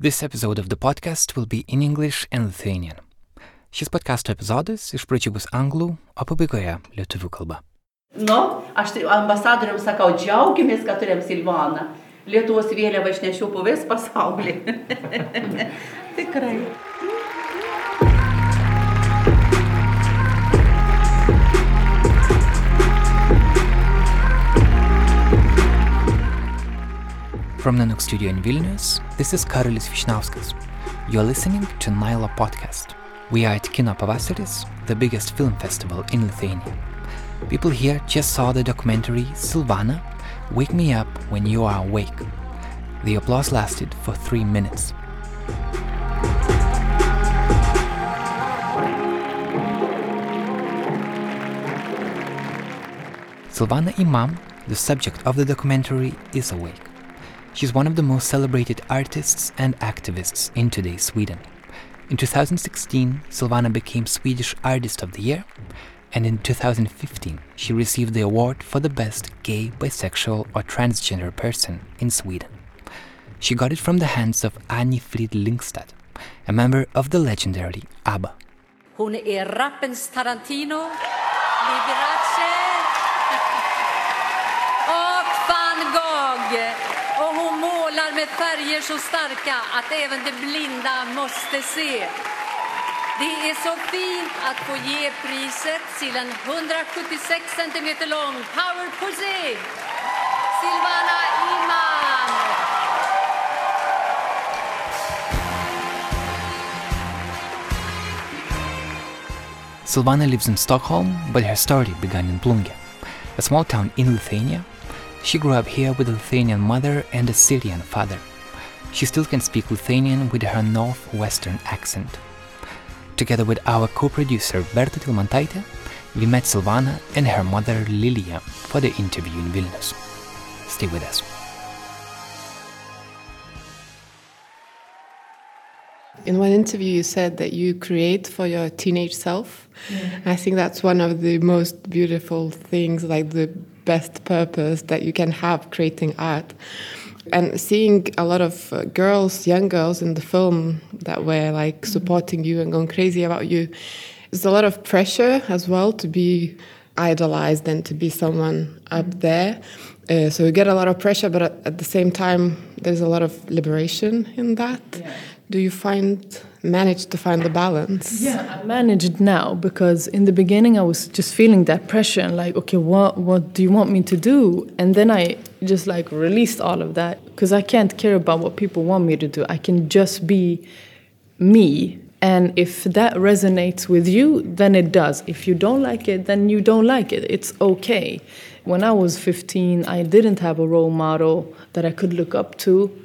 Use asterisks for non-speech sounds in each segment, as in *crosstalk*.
This episode of the podcast will be in English and Lithuanian. Šis podcasto epizodas iš pradžių bus anglų, o pabaigoje lietuvių kalba. Nu, aš tai ambasadoriam sakau, džiaugiamės, kad turėjom Silvaną. Lietuvos vėliavą išnešiau po vis pasaulį. *laughs* Tikrai. From Nanook Studio in Vilnius, this is Karolis Vishnauskas. You're listening to Nyla Podcast. We are at Kino Pavasaris, the biggest film festival in Lithuania. People here just saw the documentary Silvana, Wake Me Up When You Are Awake. The applause lasted for three minutes. Silvana Imam, the subject of the documentary, is awake. She's one of the most celebrated artists and activists in today's Sweden. In 2016, Silvana became Swedish Artist of the Year, and in 2015, she received the award for the best gay, bisexual, or transgender person in Sweden. She got it from the hands of Anni-Frid Lyngstad, a member of the legendary ABBA. Hon är rappens Tarantino, Liberace *laughs* med färger så starka att även de blinda måste se. Det är så fint att få ge priset till en 176 centimeter lång Power Pussy, Silvana Iman. Silvana lives in Stockholm, but her story began in Plunge, a small town in Lithuania. She grew up here with a Lithuanian mother and a Syrian father. She still can speak Lithuanian with her northwestern accent. Together with our co-producer Berta Tilmantaite, we met Silvana and her mother Lilia for the interview in Vilnius. Stay with us. In one interview, you said that you create for your teenage self. I think that's one of the most beautiful things, like the best purpose that you can have creating art. And seeing a lot of uh, girls, young girls in the film that were like supporting you and going crazy about you, there's a lot of pressure as well to be idolized and to be someone up there. Uh, so you get a lot of pressure, but at, at the same time, there's a lot of liberation in that. Do you find manage to find the balance? Yeah, I manage it now because in the beginning I was just feeling that pressure and like, okay, what what do you want me to do? And then I just like released all of that because I can't care about what people want me to do. I can just be me. And if that resonates with you, then it does. If you don't like it, then you don't like it. It's okay. When I was 15, I didn't have a role model that I could look up to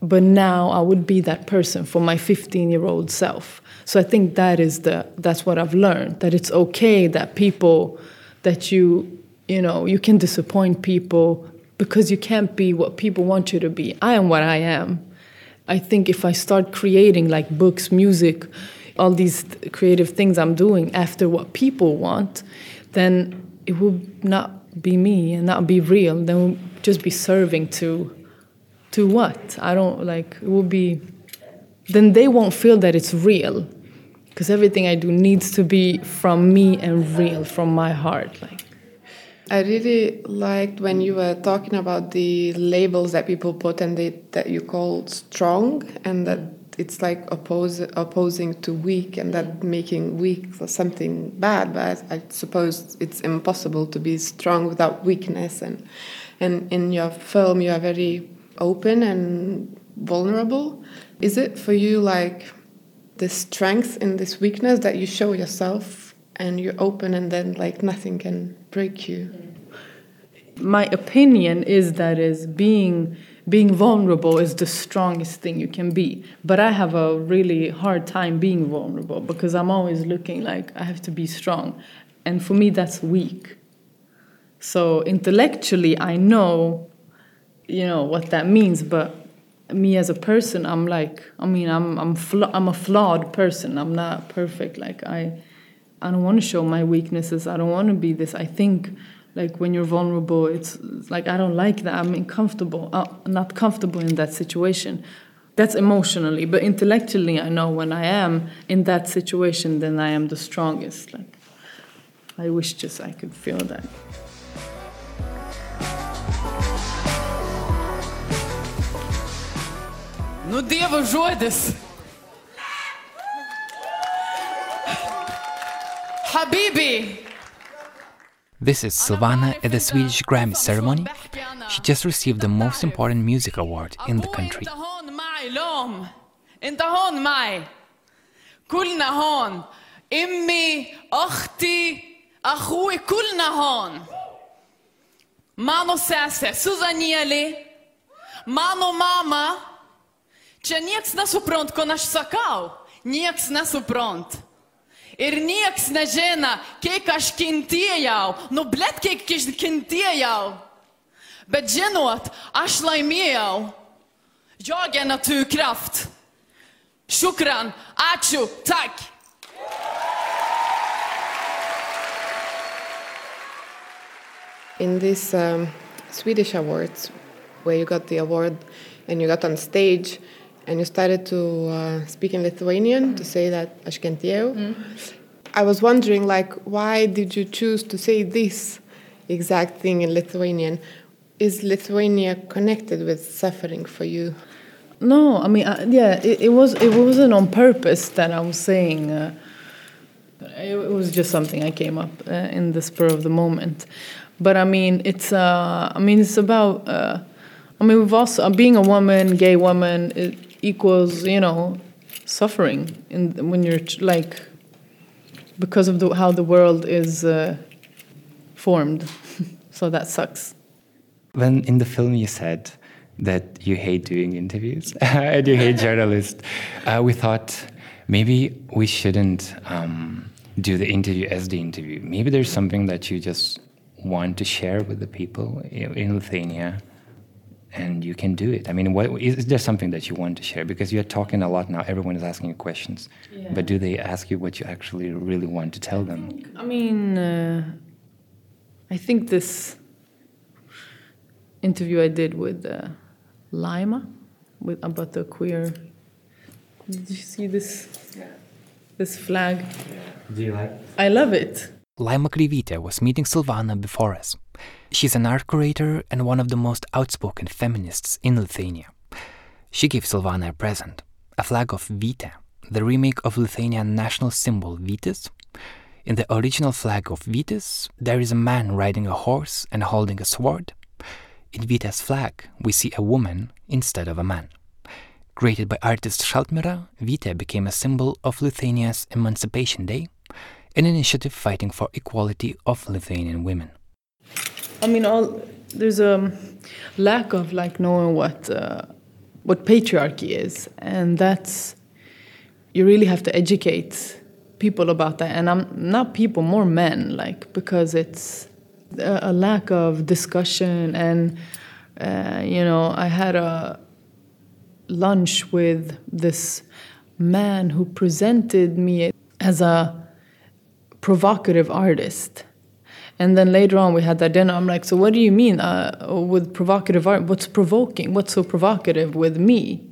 but now I would be that person for my 15 year old self. So I think that is the that's what I've learned that it's okay that people that you you know you can disappoint people because you can't be what people want you to be. I am what I am. I think if I start creating like books, music, all these creative things I'm doing after what people want, then it will not be me and not be real. Then we'll just be serving to to what? I don't like it will be then they won't feel that it's real because everything I do needs to be from me and real from my heart like I really liked when you were talking about the labels that people put and they, that you called strong and that it's like oppose, opposing to weak and that making weak for something bad but I, I suppose it's impossible to be strong without weakness and and in your film you are very open and vulnerable. Is it for you like the strength in this weakness that you show yourself and you're open and then like nothing can break you? my opinion is that is being being vulnerable is the strongest thing you can be but i have a really hard time being vulnerable because i'm always looking like i have to be strong and for me that's weak so intellectually i know you know what that means but me as a person i'm like i mean i'm i'm i'm a flawed person. I'm not perfect. Like i i don't want to show my weaknesses. I don't want to be this. I think like when you're vulnerable it's, it's like i don't like that. I'm uncomfortable uh, not comfortable in that situation. That's emotionally, but intellectually, I know when I am in that situation, then I am the strongest. Like, I wish just I could feel that. Nu Dievo žodis. Habibi. This is Silvana at the Swedish Grammy ceremony. She just received the most important music award in the country. Inte hon mig lom. Inte hon mig. كلنا هون. امي اختي اخوي كلنا هون. Mano sese, Suzanieli, mano mama, Čia nieks nesuprant, ko aš sakau. Nieks nesuprant. Ir nieks nežino, kiek aš kentėjau. Nu, blėt, kiek aš kentėjau. Bet žinot, aš laimėjau. Jag är naturkraft. Shukran, ačiū, tack. In this um, Swedish awards, where you got the award and you got on stage and you started to uh, speak in Lithuanian to say that aš kentėjau, I was wondering, like, why did you choose to say this exact thing in Lithuanian? Is Lithuania connected with suffering for you? No, I mean, uh, yeah, it, it was it wasn't on purpose that I was saying. Uh, it, it was just something I came up uh, in the spur of the moment. But I mean, it's uh, I mean, it's about. Uh, I mean, we've also uh, being a woman, gay woman, it equals you know suffering in when you're like because of the, how the world is uh, formed. *laughs* so that sucks. When in the film you said that you hate doing interviews *laughs* and you hate *laughs* journalists, uh, we thought maybe we shouldn't um, do the interview as the interview. Maybe there's something that you just want to share with the people in Lithuania, and you can do it. I mean, what, is there something that you want to share? Because you're talking a lot now. Everyone is asking you questions, but do they ask you what you actually really want to tell them? I mean, uh, I think this interview I did with uh, Lima with about the queer. Did you see this? This flag. Do you like? I love it. Laima Kreivytė was meeting Silvana before us. She's an art curator and one of the most outspoken feminists in Lithuania. She gave Silvana a present, a flag of Vytė, the remake of Lithuanian national symbol Vytis. In the original flag of Vytis, there is a man riding a horse and holding a sword. In Vytė's flag, we see a woman instead of a man. Created by artist Šaltmira, Vytė became a symbol of Lithuania's Emancipation Day, an initiative fighting for equality of Lithuanian women. I mean, all there's a lack of like knowing what uh, what patriarchy is, and that's you really have to educate people about that. And I'm not people, more men, like because it's a, a lack of discussion. And uh, you know, I had a lunch with this man who presented me as a provocative artist. And then later on, we had that dinner. I'm like, so what do you mean uh, with provocative art? What's provoking? What's so provocative with me?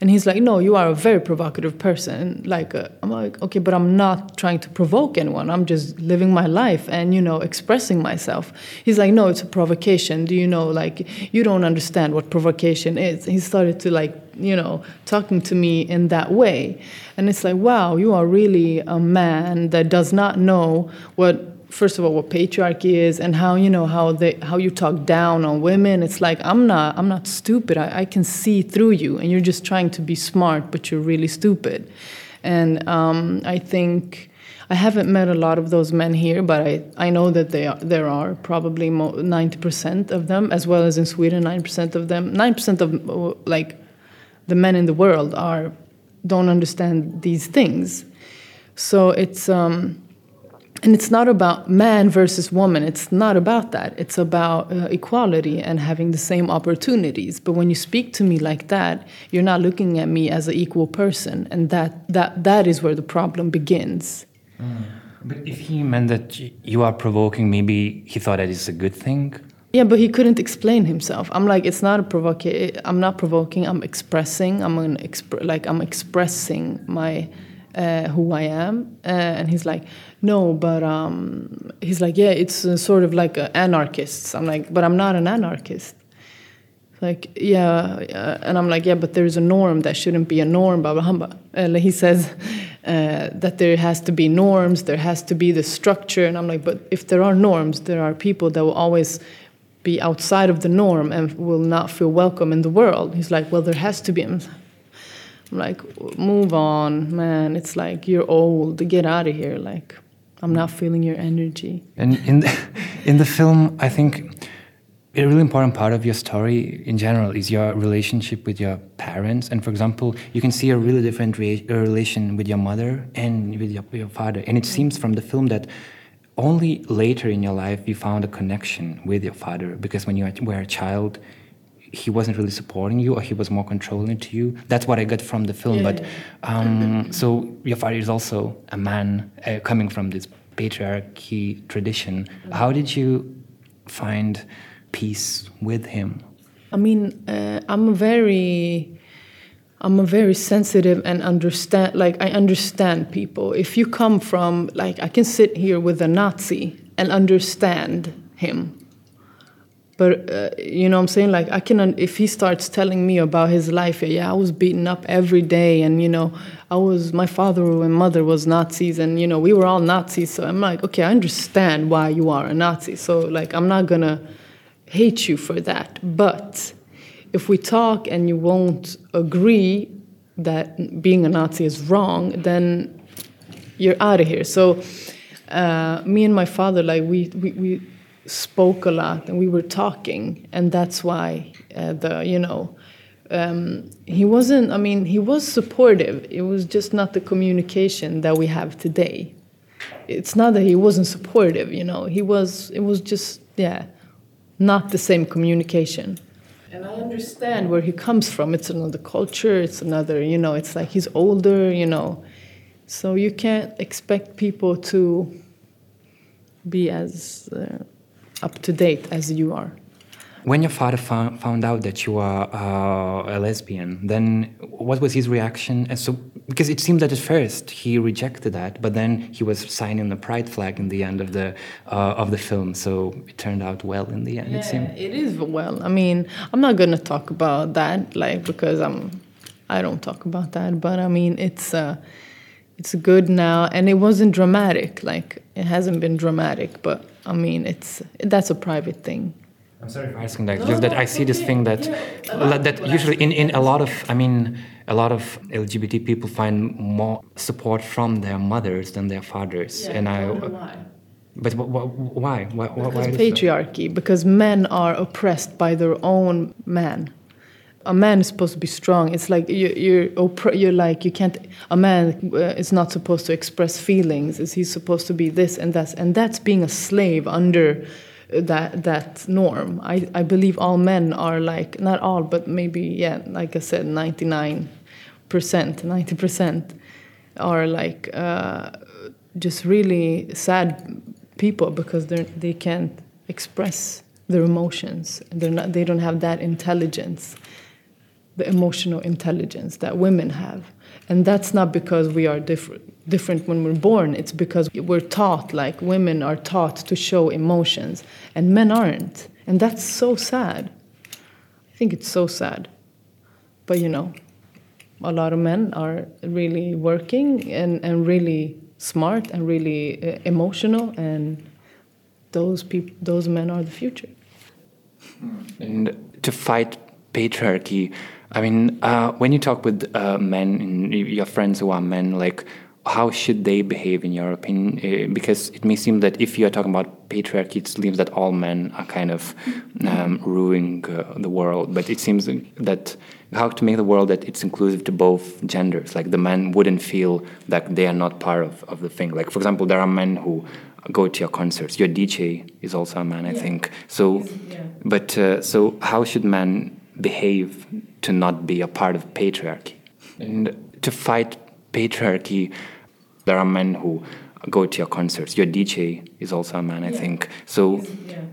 And he's like, no, you are a very provocative person. Like, uh, I'm like, okay, but I'm not trying to provoke anyone. I'm just living my life and, you know, expressing myself. He's like, no, it's a provocation. Do you know, like, you don't understand what provocation is. He started to, like, you know, talking to me in that way. And it's like, wow, you are really a man that does not know what first of all what patriarchy is and how you know how they how you talk down on women. It's like i'm not i'm not stupid. I, I can see through you and you're just trying to be smart but you're really stupid. And um, i think i haven't met a lot of those men here but i, I know that they are, there are probably mo- 90% of them as well as in sweden 9% of them. 9% of like the men in the world are don't understand these things. So it's um, and it's not about man versus woman. It's not about that. It's about uh, equality and having the same opportunities. But when you speak to me like that you're not looking at me as an equal person. And that that that is where the problem begins. But if he meant that you are provoking, maybe he thought that is a good thing? Yeah, but he couldn't explain himself. I'm like, it's not a provoca- I'm not provoking. I'm expressing. I'm an exp- like I'm expressing my uh, who I am. Uh, and he's like, no, but um, he's like, yeah, it's uh, sort of like anarchists. I'm like, but I'm not an anarchist. Like, yeah, uh, and I'm like, yeah, but there's a norm that shouldn't be a norm, blah, blah, blah. And he says *laughs* uh, that there has to be norms, there has to be the structure. And I'm like, but if there are norms, there are people that will always be outside of the norm and will not feel welcome in the world. He's like, well, there has to be. Like, move on, man. It's like, you're old, get out of here. Like, I'm not feeling your energy. And in the, *laughs* in the film, I think a really important part of your story in general is your relationship with your parents. And for example, you can see a really different re uh, relation with your mother and with your, your father. And it seems from the film that only later in your life you found a connection with your father because when you were a child, he wasn't really supporting you or he was more controlling to you. That's what I got from the film. Yeah. But um, *laughs* so your father is also a man uh, coming from this patriarchy tradition. How did you find peace with him? I mean, uh, I'm a very, I'm a very sensitive and understand. Like I understand people. If you come from like, I can sit here with a Nazi and understand him. But uh, you know what I'm saying? Like I can, if he starts telling me about his life, yeah, I was beaten up every day, and you know, I was my father and mother was Nazis, and you know, we were all Nazis. So I'm like, okay, I understand why you are a Nazi. So like, I'm not gonna hate you for that. But if we talk and you won't agree that being a Nazi is wrong, then you're out of here. So uh, me and my father, like we, we, we spoke a lot and we were talking, and that's why uh, the you know. Um, he wasn't. I mean, he was supportive. It was just not the communication that we have today. It's not that he wasn't supportive. You know, he was. It was just yeah, not the same communication. And I understand where he comes from. It's another culture. It's another. You know, it's like he's older. You know, so you can't expect people to be as uh, up to date as you are. When your father found, found out that you are uh, a lesbian, then what was his reaction? And so, because it seemed that at first he rejected that, but then he was signing the pride flag in the end of the uh, of the film. So it turned out well in the end. It seemed. it is well. I mean, I'm not gonna talk about that, like because I'm, I don't talk about that. But I mean, it's uh, it's good now, and it wasn't dramatic. Like it hasn't been dramatic, but I mean, it's that's a private thing. I'm sorry for asking that, just that I see this thing that that usually in, in a lot of I mean a lot of LGBT people find more support from their mothers than their fathers, and I. Uh, but wh- wh- why? Why? Why? Because why is that? patriarchy, because men are oppressed by their own man. A man is supposed to be strong. It's like you, you're oppre- you're like you can't. A man uh, is not supposed to express feelings. Is he's supposed to be this and that, and that's being a slave under uh, that that norm. I I believe all men are like not all, but maybe yeah, like I said, ninety nine percent, ninety percent are like uh, just really sad people because they they can't express their emotions. They're not. They don't have that intelligence, the emotional intelligence that women have, and that's not because we are different. Different when we're born. It's because we're taught, like women are taught to show emotions, and men aren't, and that's so sad. I think it's so sad, but you know, a lot of men are really working and, and really smart and really uh, emotional and those people those men are the future and to fight patriarchy i mean uh, when you talk with uh, men and your friends who are men like how should they behave in your opinion? Uh, because it may seem that if you are talking about patriarchy it seems that all men are kind of um, ruining uh, the world. But it seems that how to make the world that it's inclusive to both genders like the men wouldn't feel that they are not part of, of the thing. Like for example there are men who go to your concerts. Your dj is also a man i think. So but uh, so how should men behave to not be a part of patriarchy and to fight patriarchy there are men who go to your concerts. Your DJ is also a man, I think. So,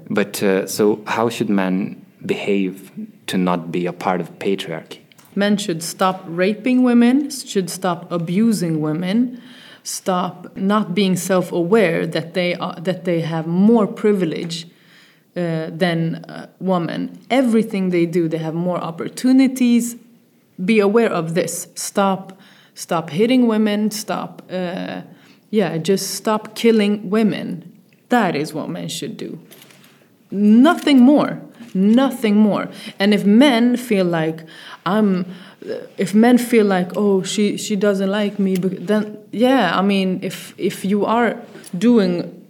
but uh, so how should men behave to not be a part of patriarchy? Men should stop raping women, should stop abusing women, stop not being self-aware that they are, that they have more privilege uh, than uh, women. Everything they do, they have more opportunities. Be aware of this. Stop, stop hitting women. Stop, uh, yeah, just stop killing women. That is what men should do. Nothing more. Nothing more. And if men feel like I'm, if men feel like oh she she doesn't like me, then yeah, I mean if if you are doing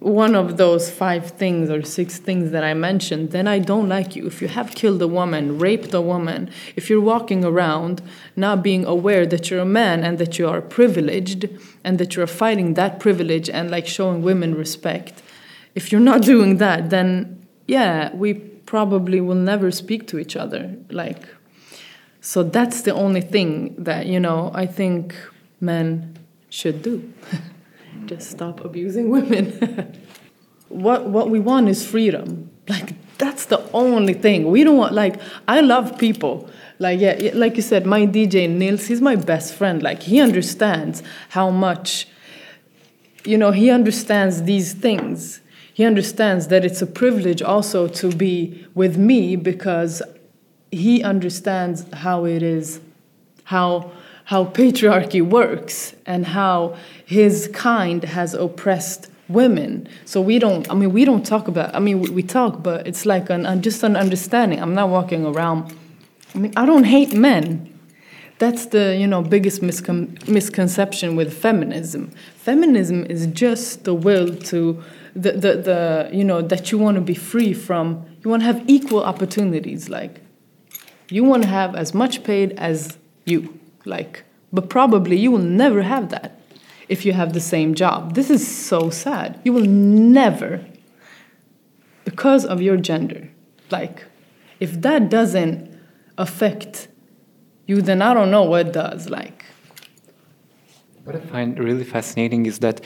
one of those five things or six things that I mentioned, then I don't like you. If you have killed a woman, raped a woman, if you're walking around not being aware that you're a man and that you are privileged and that you're fighting that privilege and like showing women respect, if you're not *laughs* doing that, then yeah, we probably will never speak to each other. Like, so that's the only thing that, you know, I think men should do. *laughs* Just stop abusing women. *laughs* what what we want is freedom. Like that's the only thing. We don't want like I love people. Like yeah, like you said, my DJ Nils, he's my best friend. Like he understands how much you know, he understands these things. He understands that it's a privilege also to be with me because he understands how it is how how patriarchy works and how his kind has oppressed women. So we don't, I mean, we don't talk about, I mean, we, we talk, but it's like an, uh, just an understanding. I'm not walking around, I mean, I don't hate men. That's the, you know, biggest miscon misconception with feminism. Feminism is just the will to, the, the, the you know, that you want to be free from, you want to have equal opportunities. Like, you want to have as much paid as you like but probably you will never have that if you have the same job. This is so sad. You will never because of your gender like if that doesn't affect you then i don't know what does like. What i find really fascinating is that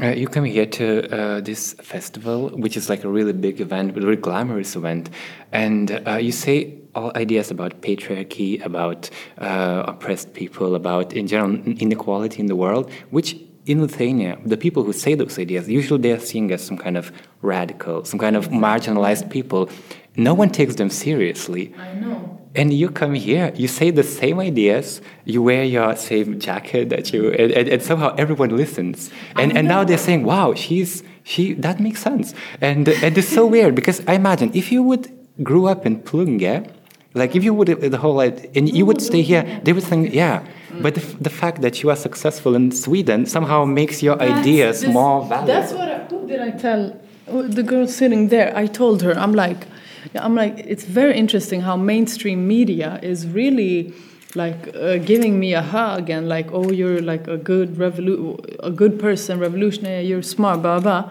uh, you come here to uh, this festival, which is like a really big event, a really glamorous event, and uh, you say all ideas about patriarchy, about uh, oppressed people, about in general inequality in the world, which in Lithuania, the people who say those ideas, usually they are seen as some kind of radical, some kind of marginalized people. No one takes them seriously. I know. And you come here, you say the same ideas, you wear your same jacket that you, and, and, and somehow everyone listens. And, and now they're saying, wow, she's, she, that makes sense. And, and it's so weird because I imagine if you would grew up in Plunge, like if you would the whole and you would stay here, they would think, yeah. But the, the fact that you are successful in Sweden somehow makes your that's, ideas this, more valuable. That's what. I, who did I tell? The girl sitting there. I told her. I'm like, I'm like. It's very interesting how mainstream media is really like uh, giving me a hug and like, oh, you're like a good revolu- a good person, revolutionary. You're smart, blah blah.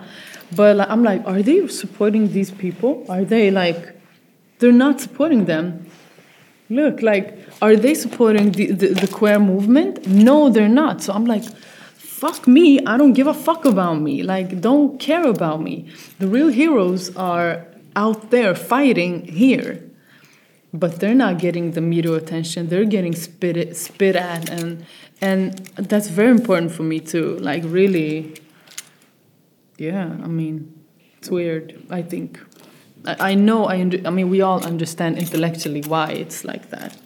But like, I'm like, are they supporting these people? Are they like? They're not supporting them. Look like are they supporting the, the, the, queer movement? No they're not. So i'm like fuck me. I don't give a fuck about me. Like don't care about me. The real heroes are out there fighting here. But they're not getting the media attention. They're getting spit, spit at. And and that's very important for me too. Like really yeah i mean it's weird i think I, know, I, I mean, we all understand intellectually why it's like that.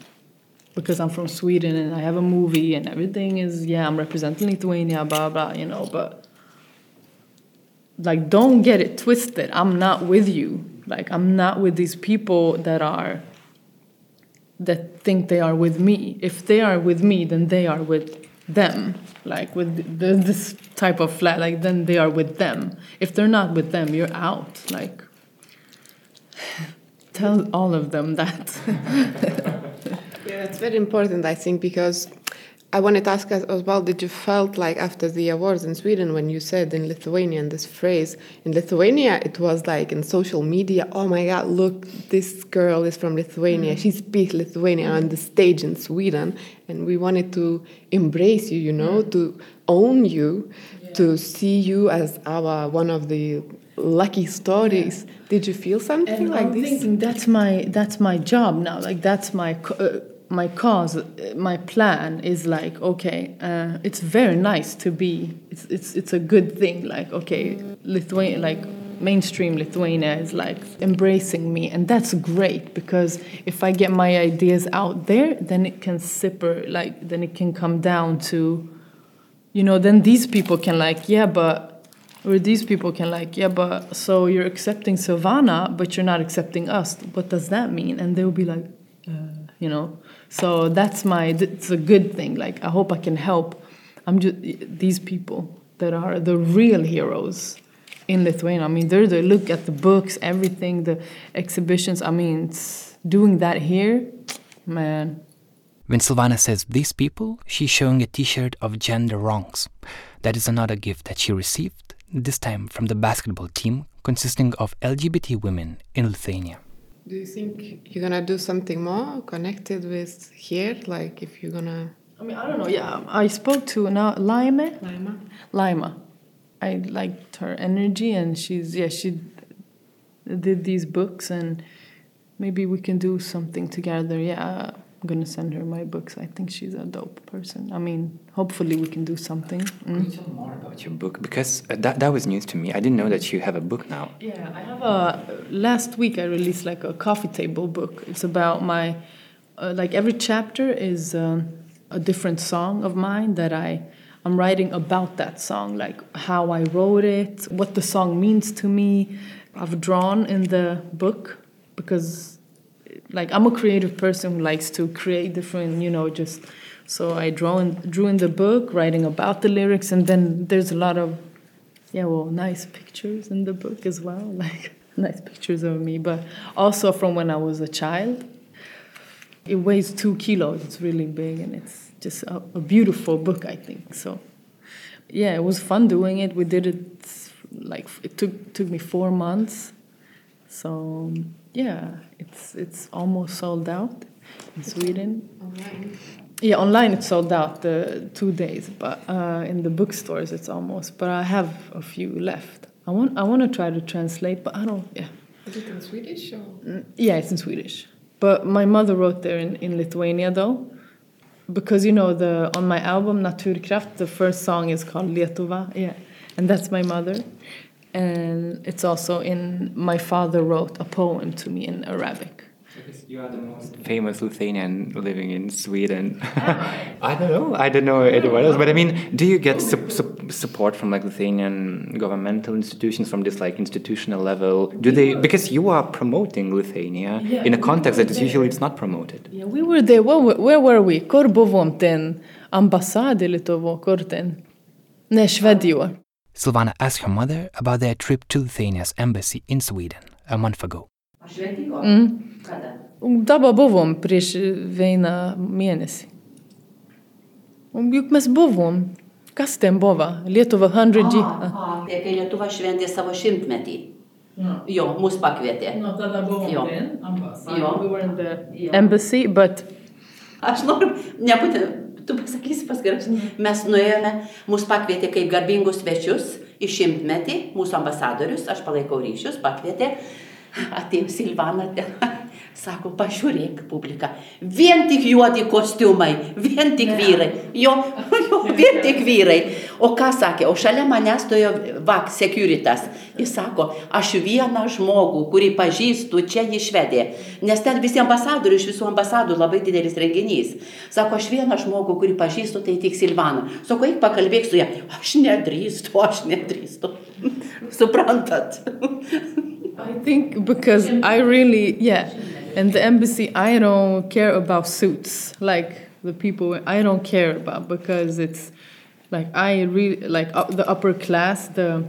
Because I'm from Sweden and I have a movie and everything is, yeah, I'm representing Lithuania, blah, blah, you know, but like, don't get it twisted. I'm not with you. Like, I'm not with these people that are, that think they are with me. If they are with me, then they are with them like with the, this type of flat like then they are with them if they're not with them you're out like Tell all of them that. *laughs* yeah, it's very important, I think, because I wanted to ask us as well, did you felt like after the awards in Sweden when you said in Lithuanian this phrase, in Lithuania it was like in social media, oh my god, look, this girl is from Lithuania, mm. she speaks Lithuanian on the stage in Sweden. And we wanted to embrace you, you know, mm. to own you, to see you as our one of the lucky stories. Did you feel something And like I'm this? thinking that's my that's my job now. Like that's my uh, my cause. uh, My plan is like okay, uh, it's very nice to be. It's it's it's a good thing. Like okay, Lithuania, like mainstream Lithuania is like embracing me, and that's great because if I get my ideas out there, then it can sipper. Like then it can come down to you know, then these people can like, yeah, but, or these people can like, yeah, but, so you're accepting Silvana, but you're not accepting us. What does that mean? And they'll be like, uh, you know, so that's my, it's a good thing. Like, I hope I can help. I'm just, these people that are the real heroes in Lithuania. I mean, they're the, look at the books, everything, the exhibitions. I mean, doing that here, man, When Silvana says these people, she's showing a t shirt of gender wrongs. That is another gift that she received, this time from the basketball team consisting of LGBT women in Lithuania. Do you think you're gonna do something more connected with here? Like if you're gonna I mean, I don't know. Yeah, um, I spoke to now Laime. Lima? Lima. I liked her energy, and she's yeah she did these books, and maybe we can do something together. Yeah, I'm gonna send her my books. I think she's a dope person. I mean, hopefully we can do something. Can Mm. you tell more about your book? Because uh, that, that was news to me. I didn't know that you have a book now. Yeah, I have a. Last week I released like a coffee table book. It's about my, uh, like every chapter is um, a different song of mine that I, I'm writing about that song, like how I wrote it, what the song means to me. I've drawn in the book because, like, I'm a creative person who likes to create different, you know, just. So I draw in, drew in the book, writing about the lyrics, and then there's a lot of yeah, well, nice pictures in the book as well, *laughs* like nice pictures of me, but also from when I was a child. It weighs two kilos, it's really big, and it's just a, a beautiful book, I think. So, yeah, it was fun doing it. We did it like it took took me four months. So, yeah, it's it's almost sold out in Sweden. Yeah, online it's sold out the two days, but uh, in the bookstores it's almost. But I have a few left. I want I want to try to translate, but I don't. Yeah, Is it in Swedish or? Mm, yeah, it's in Swedish. But my mother wrote there in, in Lithuania though, because you know the on my album Naturkraft the first song is called Lietuva. Yeah, and that's my mother, and it's also in my father wrote a poem to me in Arabic. Because you are the most famous Lithuanian living in Sweden. *laughs* I don't know. I don't know anyone else. But I mean, do you get su- su- support from like Lithuanian governmental institutions from this like institutional level? Do they? Because you are promoting Lithuania in a context that is usually it's not promoted. Yeah, we were there. Where, where were we? Kur buvom ten? Ambasade Lietuvo, kur ten? Ne, Švedijoje. Silvana asked her mother about their trip to Lithuania's embassy in Sweden a month ago. Švedijos? Kada? Dabar buvom prieš vieną mėnesį. Juk mes buvom. Kas ten buvo? Lietuva 100G. A, ah, ah, tai kai Lietuva šventė savo šimtmetį. Jo, mus pakvietė. No, tada buvom Jo. ten, ambasada. Jo. We were in the Jo. embassy, but Aš noriu, nebūtent, tu pasakysi paskui, mes nuėjome, mus pakvietė kaip garbingus svečius į šimtmetį, mūsų ambasadorius, aš palaikau ryšius, pakvietė, atėjo Silvana ten, sako, pažiūrėk publiką, vien tik juodi kostiumai, vien tik vyrai, jo, jo, vien tik vyrai. O ką sakė, o šalia manęs stojo vak securitas, jis sako, aš vieną žmogų, kurį pažįstu, čia į Švediją, nes ten visi ambasadorių, iš visų ambasadų labai didelis renginys. Sako, aš vieną žmogų, kurį pažįstu, tai tik Silvana. Sako, eik pakalbėk su ja. Aš nedrįstu, aš nedrįstu. *laughs* Suprantat? I think because I really, yeah, and the embassy, I don't care about suits like the people. I don't care about because it's like I really like uh, the upper class, the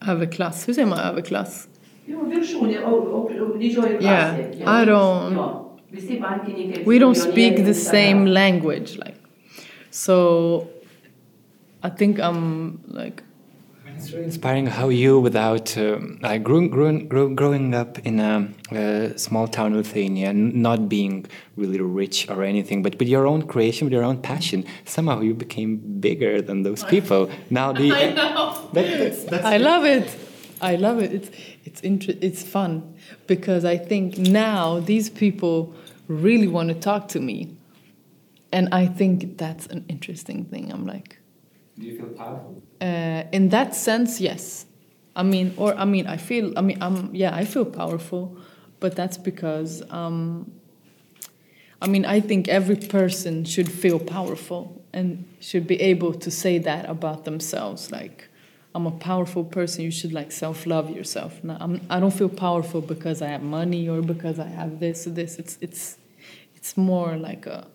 överklass. Hur säger man överklass? Jo, viršūnė, o, o, didžioji Yeah, I don't- Jo. Visi bankininkai. We don't speak the same language, like. So I think I'm like It's really inspiring how you, without um, like growing, growing, grow, growing up in a, uh small town in Lithuania, n- not being really rich or anything, but with your own creation, with your own passion, somehow you became bigger than those *laughs* people. Now the *laughs* I know. that- that's, *laughs* that's I love it. I love it. It's it's inter- it's fun because I think now these people really want to talk to me, and I think that's an interesting thing. I'm like, Do you feel powerful? uh, in that sense, yes. I mean, or I mean, I feel. I mean, I'm yeah, I feel powerful, but that's because. Um, I mean, I think every person should feel powerful and should be able to say that about themselves. Like, I'm a powerful person. You should like self-love yourself. No, I'm, I don't feel powerful because I have money or because I have this or this. It's it's it's more like a,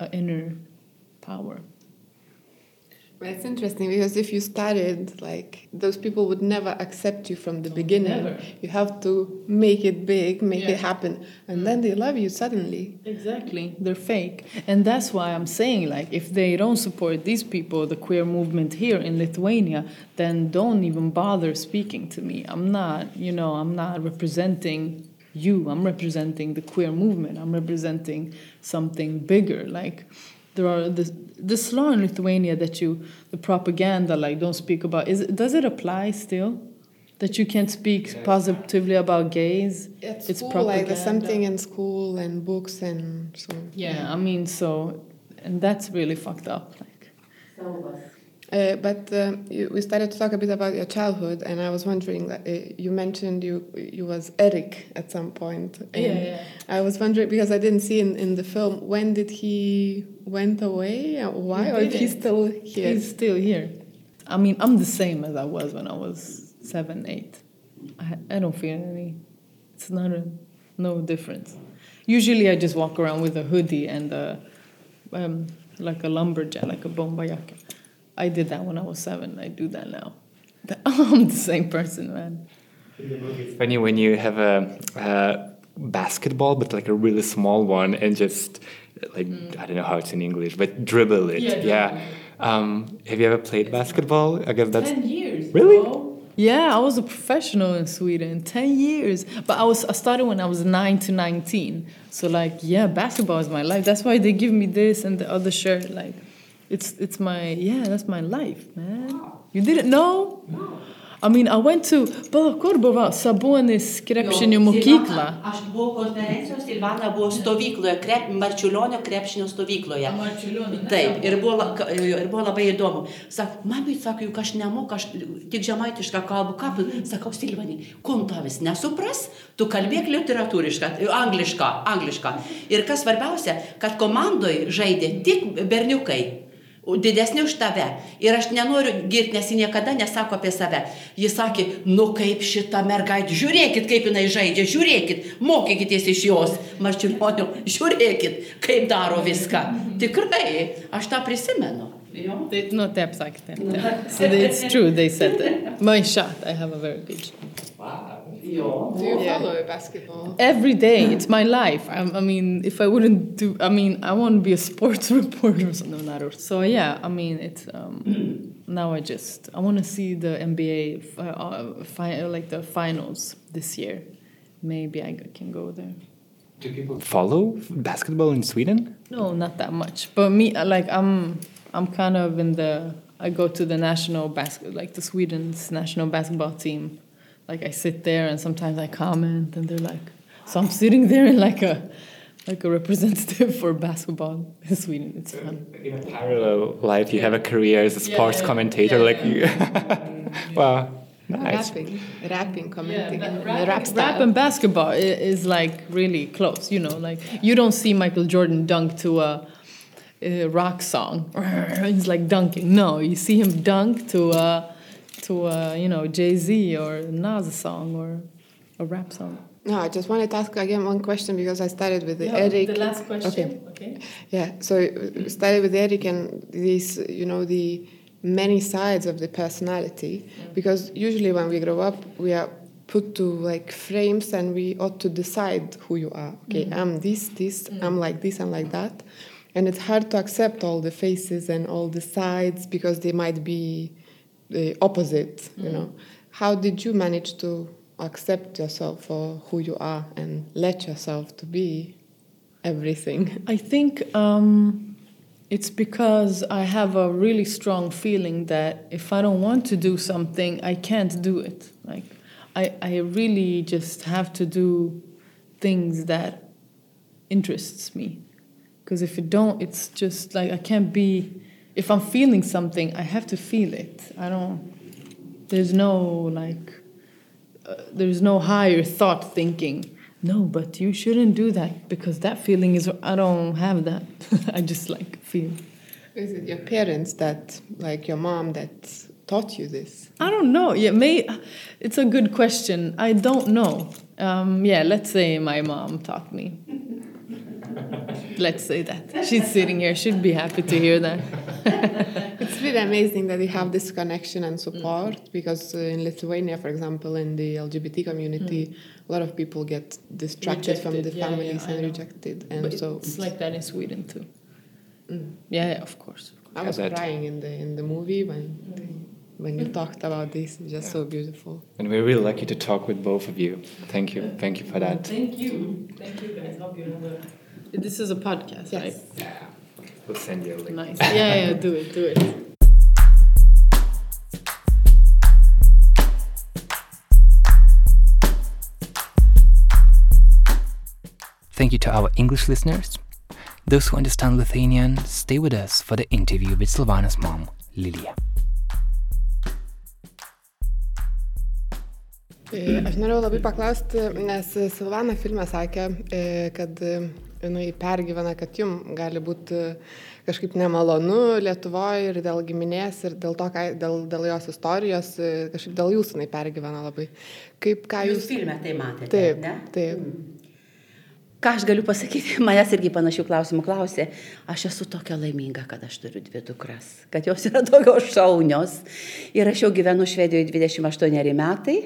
a inner power. It's interesting because if you started like those people would never accept you from the oh, beginning. never. You have to make it big, make Yeah. it happen, and mm. then they love you suddenly. Exactly. They're fake. And that's why I'm saying, like, if they don't support these people, the queer movement here in Lithuania, then don't even bother speaking to me. I'm not, you know, I'm not representing you. I'm representing the queer movement. I'm representing something bigger. Like, there are this, this law in Lithuania that you, the propaganda, like, don't speak about. Is it, does it apply still? That you can't speak positively about gays? At It's school, like there's something in school and books and so. Yeah, I mean, so, and that's really fucked up. Like, Uh, but um, you, we started to talk a bit about your childhood, and I was wondering. Uh, you mentioned you you was Eric at some point. and yeah. I was wondering because I didn't see in, in the film when did he went away or why He or he's still here. he's still here. I mean, I'm the same as I was when I was seven, eight. I, I don't feel any. It's not a no difference. Usually, I just walk around with a hoodie and a, um, like a lumberjack, like a bombayaka. I did that when I was seven. I do that now. *laughs* I'm the same person, man. It's funny when you have a, a basketball, but like a really small one, and just like I don't know how it's in English, but dribble it. Yeah, Yeah. Um, have you ever played basketball? I guess that's ten years. Really? Yeah, I was a professional in Sweden. Ten years, but I was I started when I was nine to nineteen. So like, yeah, basketball is my life. That's why they give me this and the other shirt. Like, it's it's my yeah, that's my life, man. You didn't know? I mean, I went to pala kur buvo Sabonis krepšinio mokykla. Aš buvau konferencijos, Silvana buvo stovykloje, krep, Marčiulionio krepšinio stovykloje. Taip, ir buvo, ir buvo labai įdomu. Sako, mami, sako, juk aš nemoku, aš tik žemaitišką kalbą, ką, sakau, Silvanai, kum tavis nesupras, tu kalbėk literatūrišką, anglišką, anglišką. Ir kas svarbiausia, kad komandoje žaidė tik berniukai. Didesnė už tave. Ir aš nenoriu girti, nes ji niekada nesako apie save. Jis sakė, nu kaip šita mergaitė, žiūrėkit, kaip jinai žaidžia, žiūrėkit, mokykitės iš jos, marčiulionio, žiūrėkit, kaip daro viską. Tikrai, aš tą prisimenu. Jo. They, no, taip sakė, taip, taip. So it's true, they said that. My shot, I have a very good shot. Jo. Do you follow basketball? Every day, it's my life. I, I mean, if I wouldn't do, I mean, I want to be a sports *laughs* reporter or something. Not so yeah. I mean, it's um, now I just I want to see the NBA fi- uh, fi- like the finals this year. Maybe i can go there. Do people follow basketball in Sweden? No, not that much. But me, uh, like I'm, I'm kind of in the. I go to the national basket, like the Sweden's national basketball team. Like I sit there and sometimes I comment, and they're like, so I'm sitting there in like a, like a representative for basketball in Sweden. It's fun. In a parallel life, you have a career as a sports yeah, commentator, yeah, like you. *laughs* wow, nice. Rapping, rapping, commenting, Yeah, in rap, the rap rap and basketball is like really close. You know, like you don't see Michael Jordan dunk to a, a rock song. *laughs* He's like dunking. No, you see him dunk to a, to a, you know Jay Z or Nas song or a rap song. No, I just wanted to ask again one question because I started with the Eric. The last question. Okay. okay. Yeah, so uh, started with Eric and these, you know, the many sides of the personality. Because usually when we grow up, we are put to like frames and we ought to decide who you are. Okay, I'm this, this, I'm like this, I'm like that. and it's hard to accept all the faces and all the sides because they might be the opposite you know how did you manage to accept yourself for who you are and let yourself to be everything *laughs* I think um, it's because I have a really strong feeling that if I don't want to do something, I can't do it. Like I, I really just have to do things that interests me. Because if it don't, it's just like I can't be. If I'm feeling something, I have to feel it. I don't. There's no like. Uh, there's no higher thought thinking. No, but you shouldn't do that because that feeling is. I don't have that. *laughs* I just like feel. is it your parents that like your mom that taught you this I don't know. Yeah, may it's a good question. I don't know. Um, yeah, let's say my mom taught me. *laughs* let's say that she's sitting here. She'd be happy to hear that. *laughs* It's really amazing that you have this connection and support mm. because uh, in Lithuania, for example, in the LGBT community, mm. a lot of people get distracted from the yeah, families yeah, and know. rejected, and But so it's like that in Sweden too. Mm. Yeah, yeah, of course. I was that- crying in the in the movie when they, when you talked about this. It's just so beautiful. And we're really lucky to talk with both of you. Thank you. Thank you for that. Thank you. Thank you guys. Hope you have a. This is a podcast, Yes. right? We'll send you a link. Nice. Yeah, yeah. Do it. Do it. Thank you to our English listeners. Those who understand Lithuanian, stay with us for the interview with Silvana's mom, Lilia. E, Aš norėjau labai paklausti, nes Silvana filme sakė, kad jinai pergyvena, kad jum gali būti kažkaip nemalonu Lietuvoje ir dėl giminės, ir dėl, to, ką, dėl, dėl jos istorijos, e, kažkaip dėl jūsų jinai pergyvena labai. Kaip, ką Jūs jūs... filme tai matėte, Taip, ne? taip. Ką aš galiu pasakyti, *laughs* manęs irgi panašių klausimų klausė. Aš esu tokia laiminga, kad aš turiu dvi dukras, kad jos yra *laughs* tokios šaunios. Ir aš jau gyvenu Švedijoje 28 metai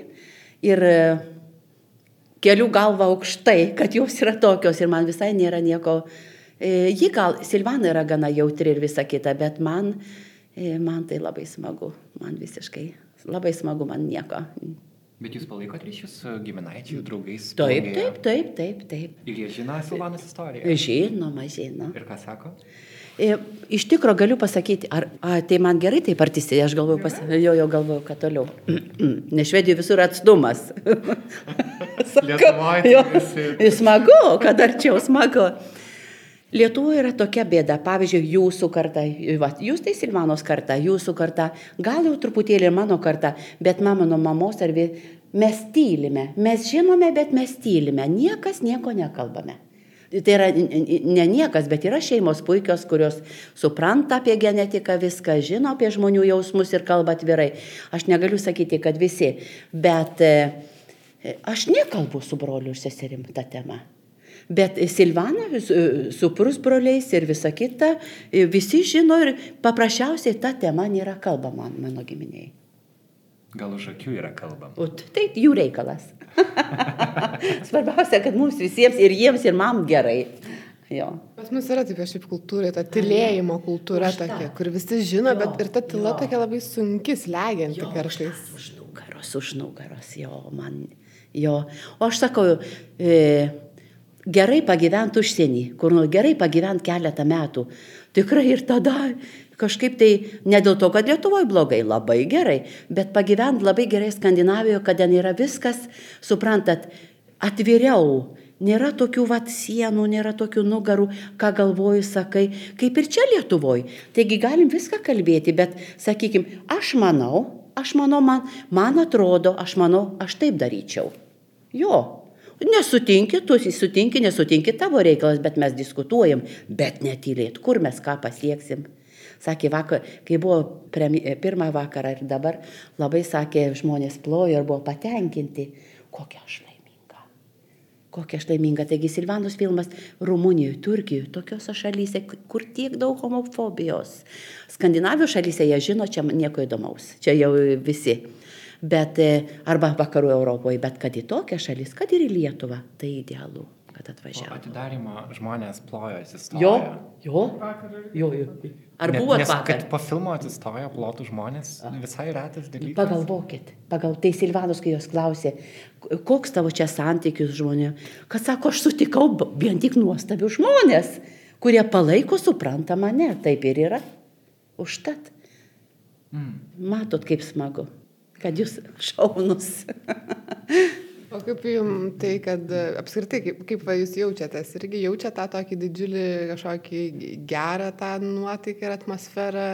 ir e, keliu galvą aukštai, kad jos yra tokios ir man visai nėra nieko. E, Ji gal, Silvana yra gana jautri ir visa kita, bet man, e, man tai labai smagu, man visiškai labai smagu, man nieko. Bet jūs palaikot ryšius su giminaičių, draugais? Taip, taip, taip, taip, taip. Ir jie žino Silvanos istoriją. Žinoma, žinoma. Ir ką sako? E, Iš tikrųjų galiu pasakyti, ar a, tai man gerai taip artistė, aš galvoju, pas, jo, jo galvoju, kad toliau. *clears throat* Nes švedijoje visur atstumas. *laughs* Lietuvoj tai jo, *laughs* smagu, kad arčiau smagu. Lietuvoje yra tokia bėda, pavyzdžiui, jūsų karta, va, jūs tai Silvanos karta, jūsų karta, gal jau truputėlį ir mano karta, bet mano mamos ar vi, mes tylime, mes žinome, bet mes tylime, niekas nieko nekalbame. Tai yra ne niekas, bet yra šeimos puikios, kurios supranta apie genetiką viską, žino apie žmonių jausmus ir kalba atvirai. Aš negaliu sakyti, kad visi, bet e, aš nekalbu su broliu ir seserim tą temą. Bet Silvana su, su pusbroliais ir visa kita, e, visi žino ir paprasčiausiai ta tema nėra kalbama mano giminiai. Gal už akių yra kalbama? O tai jų reikalas. *laughs* Svarbiausia, kad mums visiems ir jiems ir man gerai. Jo. Pas mus yra taip kažkaip kultūra, ta tylėjimo kultūra tą. tokia, kur visi žino, Jo, bet ir ta tyla jo. tokia labai sunki, slegianti Jo, kartais. Už nugaros, už nugaros, jo, man. Jo. O aš sakau, e, gerai pagyventi užsienį, kur nors gerai pagyventi keletą metų. Tikrai ir tada kažkaip tai ne dėl to, kad Lietuvoje blogai, labai gerai, bet pagyventi labai gerai Skandinavijoje, kad ten yra viskas, suprantat, atviriau. Nėra tokių vat sienų, nėra tokių nugarų, ką galvoju, sakai, kaip ir čia Lietuvoje. Taigi galim viską kalbėti, bet, sakykime, aš manau, aš manau, man, man atrodo, aš manau, aš taip daryčiau. Jo. Nesutinki, tu sutinki, nesutinki tavo reikalas, bet mes diskutuojam, bet netylėt, kur mes ką pasieksim. Sakė vakar, kai buvo premi, pirmą vakarą ir dabar, labai sakė, žmonės plojo ir buvo patenkinti, kokia aš laiminga. Kokia aš laiminga. Taigi Silvanos filmas Rumunijoje, Turkijoje, tokiuose šalyse, kur tiek daug homofobijos. Skandinavijos šalyse jie žino, čia nieko įdomaus. Čia jau visi. Bet, e, arba vakarų Europoje, bet kad į tokią šalis, kad ir į Lietuvą, tai idealu. Kad Po atvažiavo. atidarimą žmonės plojo atsistoję. Jo, jo, jo, jo. Ar Ne- buvo nes, vakar? kad po filmo atsistojo plotų žmonės, visai retas dalykas. Pagalvokit, pagal tai Silvanos, kai jos klausė, koks tavo čia santykis žmonė, kad sako, aš sutikau vien tik nuostabių žmonės, kurie palaiko, supranta mane, taip ir yra. Užtat. Matot, kaip smagu, kad jūs šaunus. *laughs* O kaip jums tai, kad e, apskritai, kaip, kaip va jūs jaučiatės, irgi jaučiate tą tokį didžiulį kažkokį gerą tą nuotaiką ir atmosferą,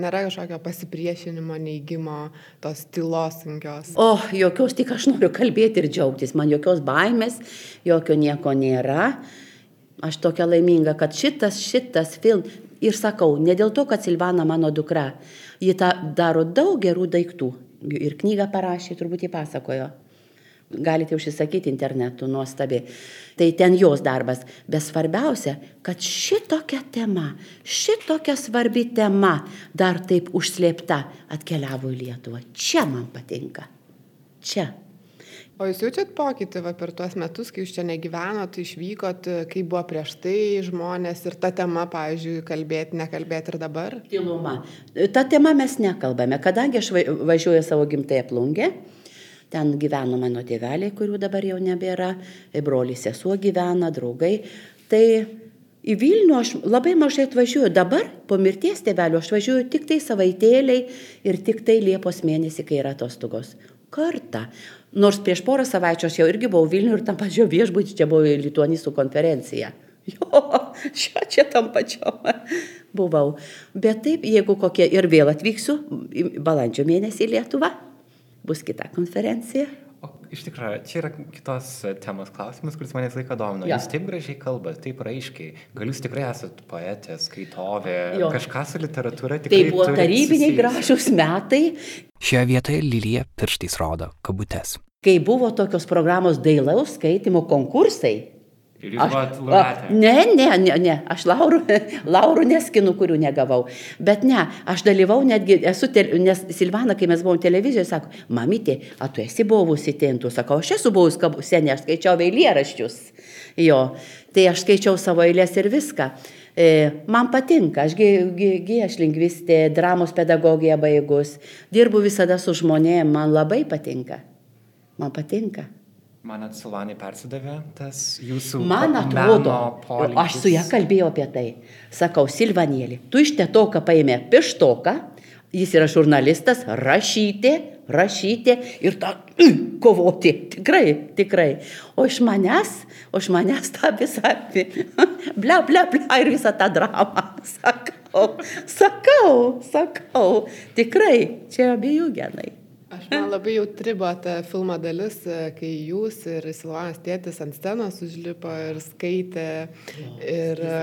nėra kažkokio pasipriešinimo, neigimo, tos tylos sunkios. O, jokios tik aš noriu kalbėti ir džiaugtis, man jokios baimės, jokio nieko nėra. Aš tokia laiminga, kad šitas, šitas film. Ir sakau, ne dėl to, kad Silvana mano dukra, ji tą daro daug gerų daiktų. Ir knygą parašė, turbūt jį pasakojo. Galite užsisakyti internetu, nuostabi. Tai ten jos darbas. Bet svarbiausia, kad šitokia tema, šitokia svarbi tema dar taip užslėpta atkeliavo į Lietuvą. Čia man patinka. Čia. O jūs jaučiat pokytį va, per tuos metus, kai jūs čia negyvenot, išvykot, kaip buvo prieš tai žmonės ir ta tema, pavyzdžiui, kalbėti, nekalbėti ir dabar? Tyluma. Ta tema mes nekalbame, kadangi aš važiuoju savo gimtąją plungę. Ten gyveno mano tėveliai, kurių dabar jau nebėra, brolis sesuo gyvena, draugai. Tai į Vilnių aš labai mažai atvažiuoju. Dabar po mirties tėvelio aš važiuoju tik tai savaitėliai ir tik tai Liepos mėnesį, kai yra atostogos. Kartą. Nors prieš porą savaičių aš jau irgi buvau Vilnių ir tam pačiu viešbutį, čia buvo lituanistų konferencija. *laughs* Jo, čia, čia tam pačiam buvau. Bet taip, jeigu kokie ir vėl atvyksiu balandžio mėnesį į Lietuvą, bus kita konferencija. O iš tikrųjų, čia yra kitos temos klausimas, kuris manęs laiką domino. Jo. Jūs taip gražiai kalbate, taip raiškiai. Gal jūs tikrai esate poetė, skaitovė, Jo. kažką su literatūra Tai tikrai buvo turit tarybiniai susijusio? gražus metai, Šioje vietoje Lilija pirštais rodo kabutes. kai buvo tokios programos dailaus skaitimo konkursai. Ir jūs buvot a, laureatė. ne, ne, ne, ne, aš laurų, *laughs* laurų neskinu, kurių negavau. Bet ne, aš dalyvau netgi, esu, te, nes Silvana, kai mes buvom televizijoje, sako, mamytė, o tu esi buvusi tentų, sakau, aš esu buvus kabusene, aš skaičiau eilėraščius. Jo, tai aš skaičiau savo eilės ir viską. E, man patinka, aš gi, gi, gi aš lingvistė, dramos pedagogiją baigus, dirbu visada su žmonėm, man labai patinka. Man patinka. Manat, Silvanai persidavė tas jūsų Man atrodo, aš su ją kalbėjau apie tai. Sakau, Silvanėlį, tu iš tetoką paėmė pištoką, jis yra žurnalistas, rašyti, rašyti ir tą mm, kovoti. Tikrai, tikrai. O iš manęs, o iš manęs tą visą, ble, ble, ble ir visą tą dramą. *laughs* Sakau, sakau, sakau. Tikrai, čia abiejų genai. Aš man labai jautri buvo ta filmo dalis, e, kai jūs ir Silvanas tėtis ant scenos užlipo ir skaitė. Ir e,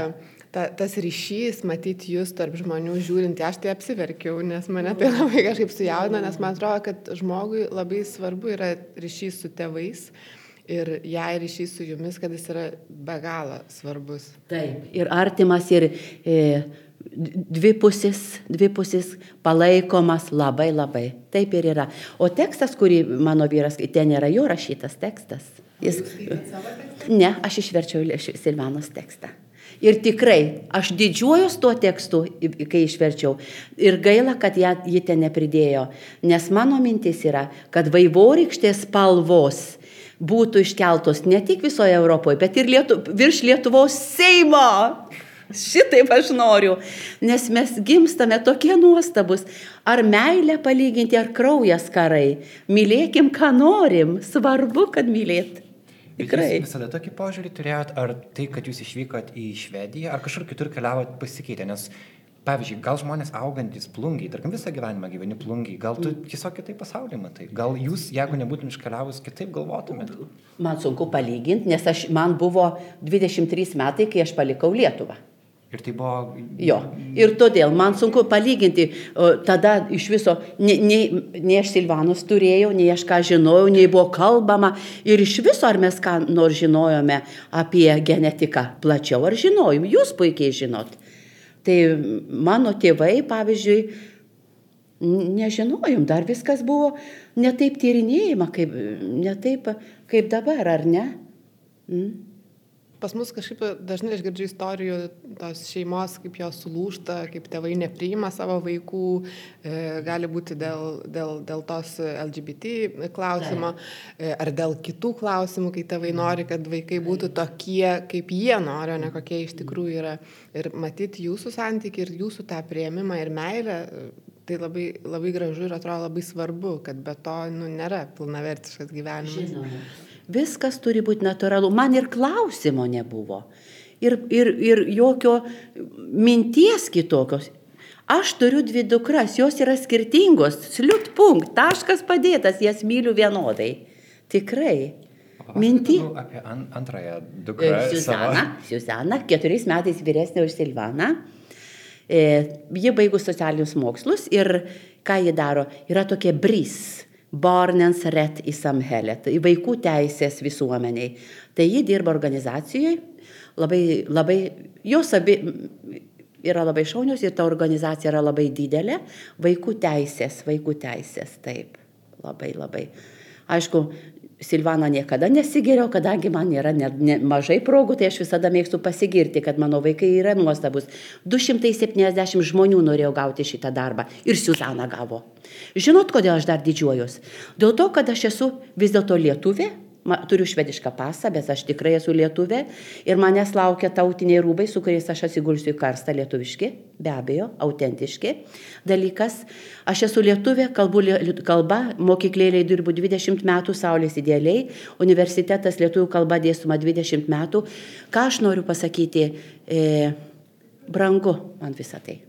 ta, tas ryšys, matyti jūs tarp žmonių žiūrint, aš tai apsiverkiau, nes mane tai labai kažkaip sujaudino, nes man atrodo, kad žmogui labai svarbu yra ryšys su tėvais. Ir jei ryšys su jumis, kad jis yra be galo svarbus. Taip. Ir artimas, ir e, dvipusis, dvipusis palaikomas labai labai. Taip ir yra. O tekstas, kurį mano vyras, ten yra jo rašytas tekstas. Jis... Ne, aš išverčiau iš Silvanos tekstą. Ir tikrai, aš didžiuojuos tuo tekstu, kai išverčiau. Ir gaila, kad ją, ji ten nepridėjo. Nes mano mintis yra, kad vaivorykštės spalvos būtų iškeltos ne tik visoje Europoje, bet ir Lietu, virš Lietuvos Seimo. Šitaip aš noriu, nes mes gimstame tokie nuostabus. Ar meilę palyginti, ar kraujas karai. Mylėkim, ką norim. Svarbu, kad mylėt. Tikrai. Jūs visada tokį požiūrį turėjot, ar tai, kad jūs išvykot į Švediją, ar kažkur kitur keliavot pasikeitė, nes, pavyzdžiui, gal žmonės augantis plungiai, tarkim visą gyvenimą gyveni plungiai, gal tu tiesiog kitaip pasaulį matai, gal jūs, jeigu nebūtum iškeliavus, kitaip galvotumėt. Man sunku palyginti, nes aš, man buvo 23 metai, kai aš palikau Lietuvą. Ir tai buvo... Jo. Ir todėl man sunku palyginti, tada iš viso, nei, nei, nei aš Silvanus turėjau, nei aš ką žinojau, nei buvo kalbama. Ir iš viso ar mes ką nors žinojome apie genetiką plačiau, ar žinojom, jūs puikiai žinot. Tai mano tėvai, pavyzdžiui, nežinojom, dar viskas buvo netaip tyrinėjama, kaip, ne taip, kaip dabar, ar ne? Mm? Pas mus kažkaip dažnai aš girdžiu istorijų tos šeimos, kaip jos sulūšta, kaip tėvai nepriima savo vaikų, e, gali būti dėl, dėl, dėl tos LGBT klausimo, e, ar dėl kitų klausimų, kai tėvai nori, kad vaikai būtų tokie, kaip jie nori, o ne kokie iš tikrųjų yra. Ir matyti jūsų santykių ir jūsų tą prieimimą ir meilę, tai labai, labai gražu ir atrodo labai svarbu, kad be to nu, nėra pilnavertiškas gyvenimas. Žinoma. Viskas turi būti natūralu. Man ir klausimo nebuvo. Ir, ir, ir jokio minties kitokios. Aš turiu dvi dukras, jos yra skirtingos. Sliut punkt, taškas padėtas, jas myliu vienodai. Tikrai. Minti. Nu, apie an, antrąją dukrą. Siuzana, Siuzana, keturiais metais vyresnė už Silvaną. E, ji baigus socialinius mokslus ir ką ji daro? Yra tokie brys barnens ret į samhelet, į vaikų teisės visuomeniai. Tai ji dirba organizacijoje, labai, labai, jos abi yra labai šaunios ir ta organizacija yra labai didelė. Vaikų teisės, vaikų teisės, taip, labai, labai. Aišku, Silvana niekada nesigeriau, kadangi man yra ne, ne, mažai progų, tai aš visada mėgstu pasigirti, kad mano vaikai yra nuostabus. 270 žmonių norėjo gauti šitą darbą ir Suzana gavo. Žinot, kodėl aš dar didžiuojus? Dėl to, kad aš esu vis dėlto lietuvė, Ma, turiu švedišką pasą, bet aš tikrai esu lietuvė ir manęs laukia tautiniai rūbai, su kuriais aš atsigulsiu į karstą lietuviški, be abejo, autentiški dalykas. Aš esu lietuvė, kalbu kalba, mokyklėlėje dirbu 20 metų, Saulės idealiai, universitetas lietuvių kalba dėstoma 20 metų. Ką aš noriu pasakyti, e, brangu man visą tai.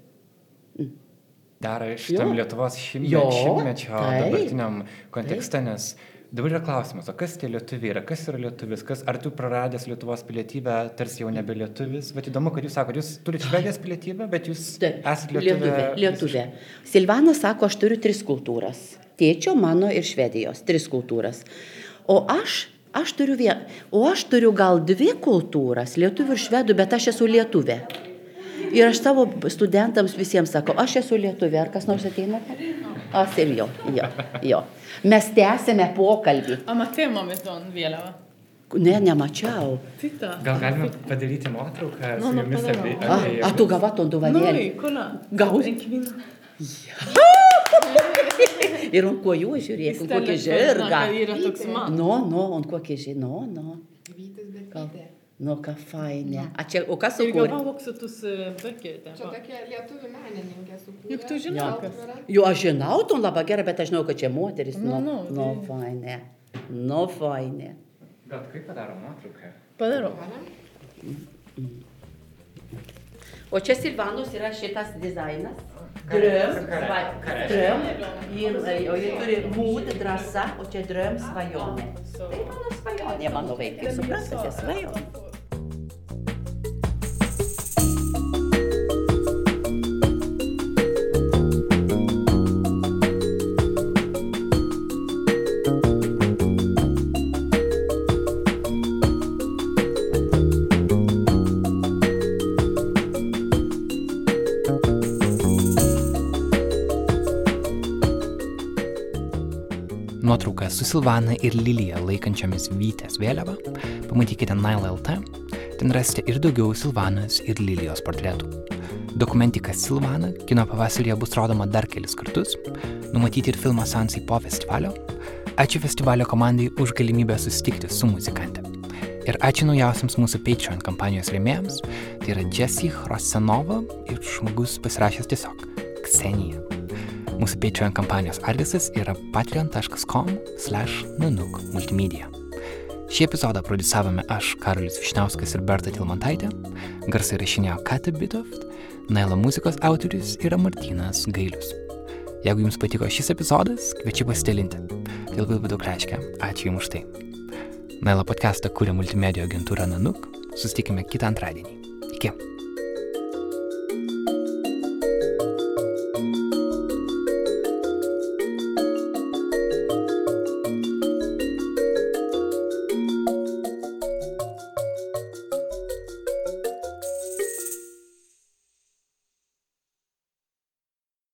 Dar šitam Lietuvos šimtmečio dabartiniam kontekste, nes Dabar yra klausimas, o kas tie lietuviai yra, kas yra lietuvis, kas, ar tu praradęs Lietuvos pilietybę, tarsi jau nebe lietuvis, bet įdomu, kad jūs sakote, jūs turite švedijos pilietybę, bet jūs Taip, esate lietuvė. Lietuvė. lietuvė. Silvanas sako, aš turiu tris kultūras. Tėčio, mano ir Švedijos, tris kultūras. O aš, aš turiu vieną, o aš turiu gal dvi kultūras, lietuvių ir švedų, bet aš esu lietuvė. Ir aš savo studentams visiems sakau, aš esu lietuvė, ar kas nors ateina? Aš ir jo, jo, jo. Mes tęsėme pokalbį. A matei mamai ton vėliavą? Ne, nemačiau. Gal galime padaryti nuotrauką No, su no, jumis abi? A, a tu gava ton kolla. Gaus. En kvinna. Ir ant kojų žiūrėk, ant kokį žirgą. Nu, nu, ant kokį žirgą, nu, nu. Vytis, bet Gal. Nu, ką fainė. A čia, o kas sukūrė? gavau också tus eh, böcker. Čia tokia lietuvių menininkė sukūrė. Juk tu žinai, Jo. kad- Jo, aš žinau, tu labai gerai, bet aš žinau, kad čia moteris. Nu, Nu, nu, nu, tai- fainė. Nu, fainė. Bet kaip padaro nuotrauką? Padarau. O čia Silvanos yra šitas dizainas. Dröm, dröm. Ir, o jie turi mūd, drąsa, o čia dröm svajonė. Tai mano svajonė, mano vaikai, suprantate, svajonė. Nuotrauką su Silvana ir Lilija laikančiomis Vytės vėliavą pamatykite Nile LT, ten rasite ir daugiau Silvanos ir Lilijos portretų. Dokumentika Silvana kino pavasaryje bus rodoma dar kelis kartus, numatyti ir filmo Sansai po festivalio. Ačiū festivalio komandai už galimybę susitikti su muzikante. Ir ačiū naujausiams mūsų Patreon kampanijos rėmėjams, tai yra Jessie Hrosenova ir žmogus pasirašęs tiesiog Ksenija. Mūsų Patreon kampanijos adresas yra patreon.com slash nanuk multimedia. Šį epizodą produsavome aš, Karolis Višniauskas ir Berta Tilmantaitė, garsai rašinėjo Kata Bitoft, Nailo muzikos autorius yra Martynas Gailius. Jeigu jums patiko šis epizodas, kviečiu pasidalinti. Tai labai daug reiškia. Ačiū Jums už tai. Nailo podcastą kūrė multimedijų agentūra Nanuk. Susitikime kitą antradienį. Iki.